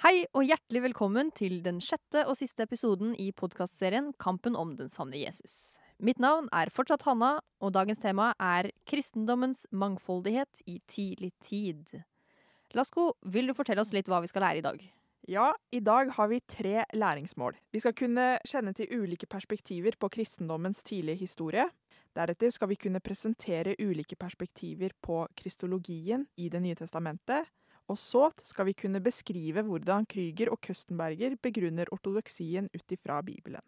Hei og hjertelig velkommen til den sjette og siste episoden i podkastserien Kampen om den sanne Jesus. Mitt navn er fortsatt Hanna, og dagens tema er kristendommens mangfoldighet i tidlig tid. Lasko, vil du fortelle oss litt hva vi skal lære i dag? Ja, i dag har vi tre læringsmål. Vi skal kunne kjenne til ulike perspektiver på kristendommens tidlige historie. Deretter skal vi kunne presentere ulike perspektiver på kristologien i Det nye testamentet. Og så skal vi kunne beskrive hvordan Krüger og Køstenberger begrunner ortodoksien ut ifra Bibelen.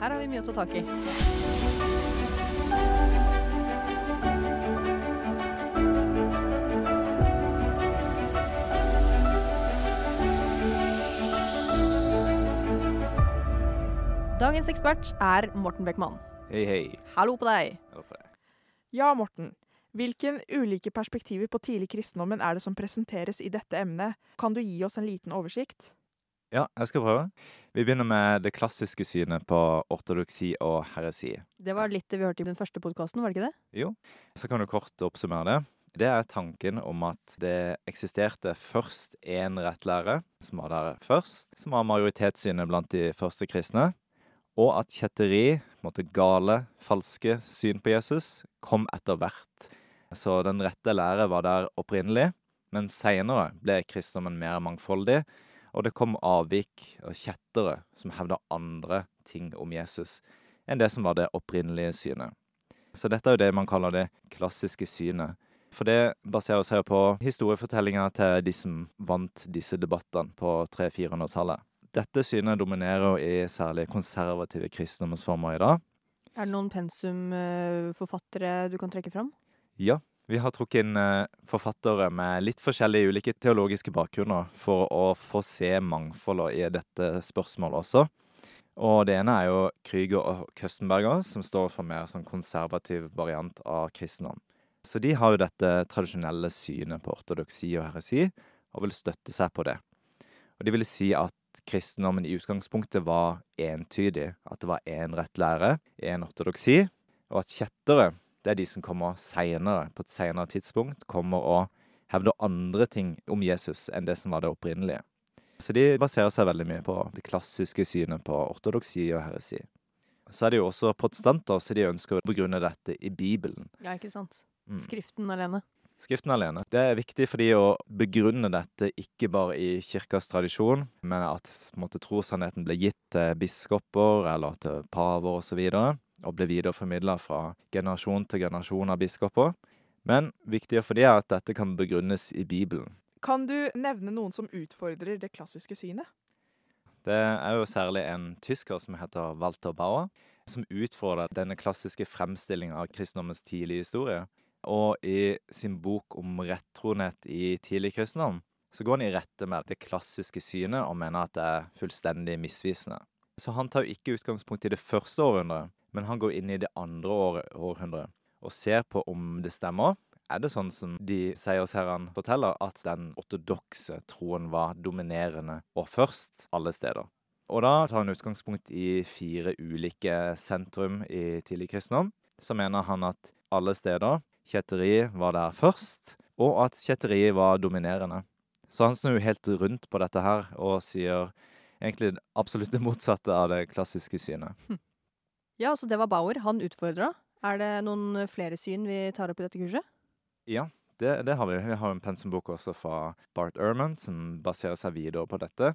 Her har vi mye å ta tak i. Dagens ekspert er Morten Beckmann. Hei, hei. Hallo på deg. Hallo på deg. Ja, Morten. Hvilke ulike perspektiver på tidlig kristendommen er det som presenteres i dette emnet? Kan du gi oss en liten oversikt? Ja, jeg skal prøve. Vi begynner med det klassiske synet på ortodoksi og heresi. Det var litt det vi hørte i den første podkasten, var det ikke det? Jo, så kan du kort oppsummere det. Det er tanken om at det eksisterte først én rettlære, som var der først, som var majoritetssynet blant de første kristne, og at kjetteri, på en måte gale, falske syn på Jesus, kom etter hvert. Så den rette lære var der opprinnelig, men seinere ble kristendommen mer mangfoldig, og det kom avvik og kjettere som hevda andre ting om Jesus enn det som var det opprinnelige synet. Så dette er jo det man kaller det klassiske synet. For det baserer seg på historiefortellinga til de som vant disse debattene på 300-400-tallet. Dette synet dominerer jo i særlig konservative kristendomsformer i dag. Er det noen pensumforfattere du kan trekke fram? Ja, vi har trukket inn eh, forfattere med litt forskjellige ulike teologiske bakgrunner for å få se mangfoldet i dette spørsmålet også. Og det ene er jo Krüger og Køstenberger, som står for mer sånn konservativ variant av kristendom. Så de har jo dette tradisjonelle synet på ortodoksi og heresi, og vil støtte seg på det. Og de vil si at kristendommen i utgangspunktet var entydig, at det var én rett lære, én ortodoksi, og at kjettere, det er de som kommer seinere, på et seinere tidspunkt, kommer og hevder andre ting om Jesus enn det som var det opprinnelige. Så de baserer seg veldig mye på det klassiske synet på ortodoksi og heresi. Så er det jo også protestanter, så de ønsker å begrunne dette i Bibelen. Ja, ikke sant. Mm. Skriften alene. Skriften alene. Det er viktig for de å begrunne dette ikke bare i kirkas tradisjon, men at måte, trossannheten ble gitt til biskoper eller til paver osv., og, ble videreformidla fra generasjon til generasjon av biskoper. Men viktigere for dem er at dette kan begrunnes i Bibelen. Kan du nevne noen som utfordrer det klassiske synet? Det er jo særlig en tysker som heter Walter Bauer, som utfordrer denne klassiske fremstillinga av kristendommens tidlige historie. Og i sin bok om rettroenhet i tidlig kristendom, så går han i rette med det klassiske synet og mener at det er fullstendig misvisende. Så han tar jo ikke utgangspunkt i det første århundret, men han går inn i det andre år århundret og ser på om det stemmer. Er det sånn som de seiersherrene forteller, at den ortodokse troen var dominerende og først alle steder? Og da tar han utgangspunkt i fire ulike sentrum i tidlig kristendom. Så mener han at alle steder kjetteri var der først, og at kjetteri var dominerende. Så han snur helt rundt på dette her og sier egentlig absolutt det motsatte av det klassiske synet. Ja, så det var Bauer. Han utfordra. Er det noen flere syn vi tar opp i dette kurset? Ja, det, det har vi. Vi har en pensumbok også fra Bart Ehrman som baserer seg videre på dette.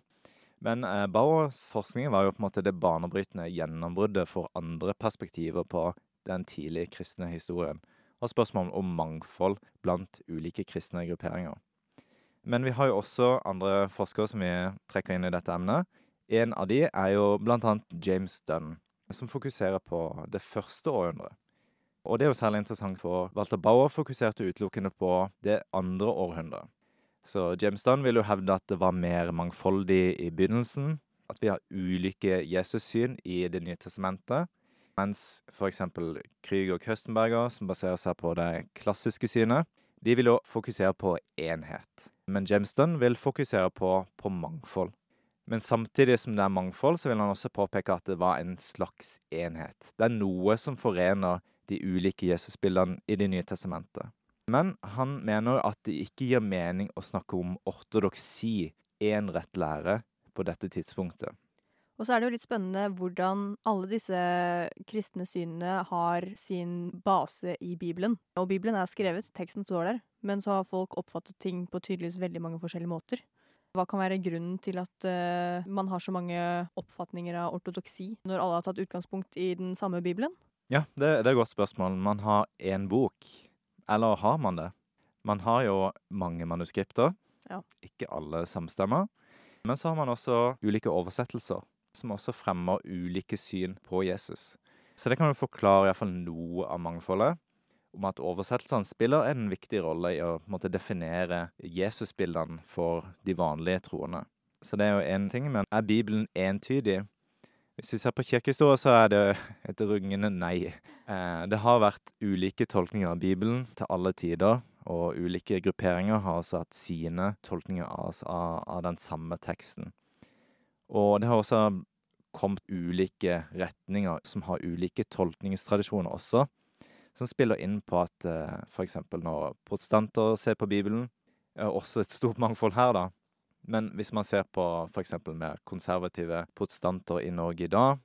Men eh, Bauers forskning var jo på en måte det banebrytende gjennombruddet for andre perspektiver på den tidlige kristne historien, og spørsmål om mangfold blant ulike kristne grupperinger. Men vi har jo også andre forskere som vi trekker inn i dette emnet. En av de er jo annet James Dunn, som fokuserer på det første århundret. Og det er jo særlig interessant for Walter Bauer fokuserte utelukkende på det andre århundret. Så James Dunn vil jo hevde at det var mer mangfoldig i begynnelsen. At vi har ulike Jesus-syn i Det nye testamentet. Mens f.eks. Krüger og Køstenberger, som baserer seg på det klassiske synet, de vil jo fokusere på enhet. Men James Dunn vil fokusere på, på mangfold. Men samtidig som det er mangfold, så vil han også påpeke at det var en slags enhet. Det er noe som forener de ulike Jesusbildene i Det nye testamentet. Men han mener at det ikke gir mening å snakke om ortodoksi én rett lære på dette tidspunktet. Og så er det jo litt spennende hvordan alle disse kristne synene har sin base i Bibelen. Og Bibelen er skrevet, teksten står der, men så har folk oppfattet ting på tydeligvis veldig mange forskjellige måter. Hva kan være grunnen til at uh, man har så mange oppfatninger av ortodoksi, når alle har tatt utgangspunkt i den samme Bibelen? Ja, det, det er et godt spørsmål. Man har én bok. Eller har man det? Man har jo mange manuskripter. Ja. Ikke alle samstemmer. Men så har man også ulike oversettelser som også fremmer ulike syn på Jesus. Så det kan jo forklare i hvert fall noe av mangfoldet. Om at oversettelsene spiller en viktig rolle i å måtte, definere Jesusbildene for de vanlige troende. Så det er jo én ting, men er Bibelen entydig? Hvis vi ser på kirkehistorie, så er det et rungende nei. Eh, det har vært ulike tolkninger av Bibelen til alle tider, og ulike grupperinger har også hatt sine tolkninger av, den samme teksten. Og det har også kommet ulike retninger som har ulike tolkningstradisjoner også, som spiller inn på at uh, f.eks. når protestanter ser på Bibelen er Også et stort mangfold her, da. Men hvis man ser på f.eks. mer konservative protestanter i Norge i dag,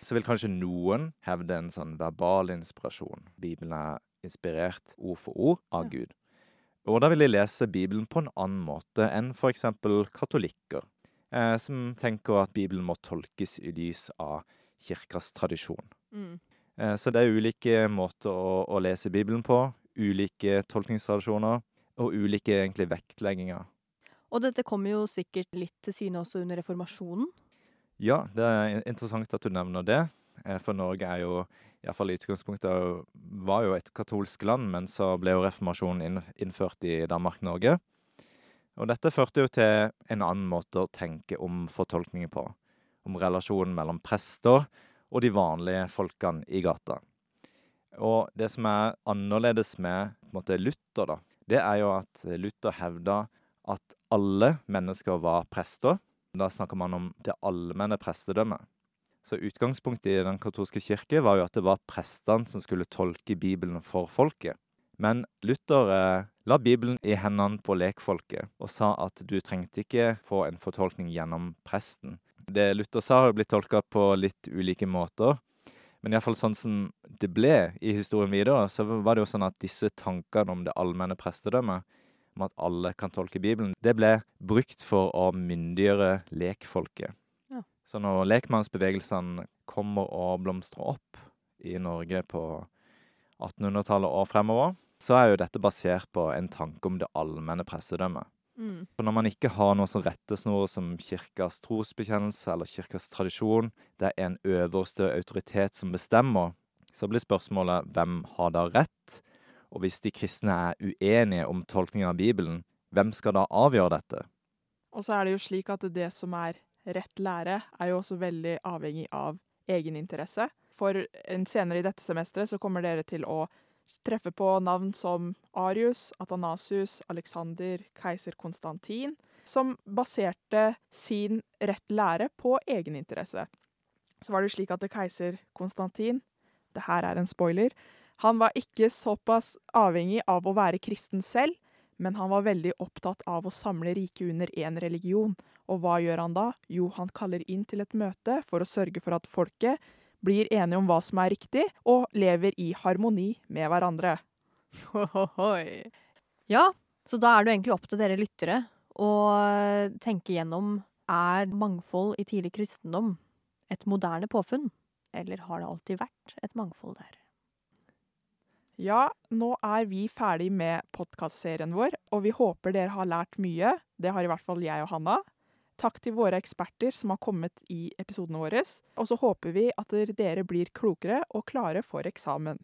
så vil kanskje noen hevde en sånn verbal inspirasjon. Bibelen er inspirert ord for ord av. Gud. Og da vil de lese Bibelen på en annen måte enn f.eks. katolikker eh, som tenker at Bibelen må tolkes i lys av kirkas tradisjon. Mm. Eh, så det er ulike måter å, å lese Bibelen på, ulike tolkningstradisjoner og ulike egentlig vektlegginger. Og dette kommer jo sikkert litt til syne også under reformasjonen. Ja, det er interessant at du nevner det, eh, for Norge er jo Iallfall i utgangspunktet var jo et katolsk land, men så ble jo reformasjonen innført i Danmark-Norge. Og dette førte jo til en annen måte å tenke om fortolkninger på. Om relasjonen mellom prester og de vanlige folkene i gata. Og det som er annerledes med måte, Luther, da, det er jo at Luther hevda at alle mennesker var prester. Da snakker man om det allmenne prestedømmet. Så utgangspunktet i den katolske kirke var jo at det var prestene som skulle tolke Bibelen for folket. Men Luther eh, la Bibelen i hendene på lekfolket og sa at du trengte ikke få en fortolkning gjennom presten. Det Luther sa, har jo blitt tolka på litt ulike måter. Men iallfall sånn som det ble i historien videre, så var det jo sånn at disse tankene om det allmenne prestedømmet, om at alle kan tolke Bibelen, det ble brukt for å myndiggjøre lekfolket. Ja. Så når lekmannsbevegelsene kommer og blomstrer opp i Norge på 1800-tallet og fremover, så er jo dette basert på en tanke om det allmenne prestedømmet. Mm. For når man ikke har noe som rettesnor som kirkas trosbekjennelse eller kirkas tradisjon, det er en øverste autoritet som bestemmer, så blir spørsmålet hvem har da rett? Og hvis de kristne er uenige om tolkningen av Bibelen, hvem skal da avgjøre dette? Og så er det jo slik at det som er rett lære, er jo også veldig avhengig av egeninteresse. For senere i dette semesteret så kommer dere til å treffe på navn som Arius, Athanasius, Alexander, keiser Konstantin, som baserte sin rett lære på egeninteresse. Så var det slik at det keiser Konstantin, det her er en spoiler, han var ikke såpass avhengig av å være kristen selv, men han var veldig opptatt av å samle riket under én religion. Og hva gjør han da? Jo, han kaller inn til et møte for å sørge for at folket blir enige om hva som er riktig, og lever i harmoni med hverandre. Ja, så da er det egentlig opp til dere lyttere å tenke gjennom er mangfold i tidlig kristendom et moderne påfunn, eller har det alltid vært et mangfold der? Ja, nå er vi ferdig med podkastserien vår, og vi håper dere har lært mye. Det har i hvert fall jeg og Hanna. Takk til våre eksperter som har kommet i episodene våre. Og så håper vi at dere blir klokere og klare for eksamen.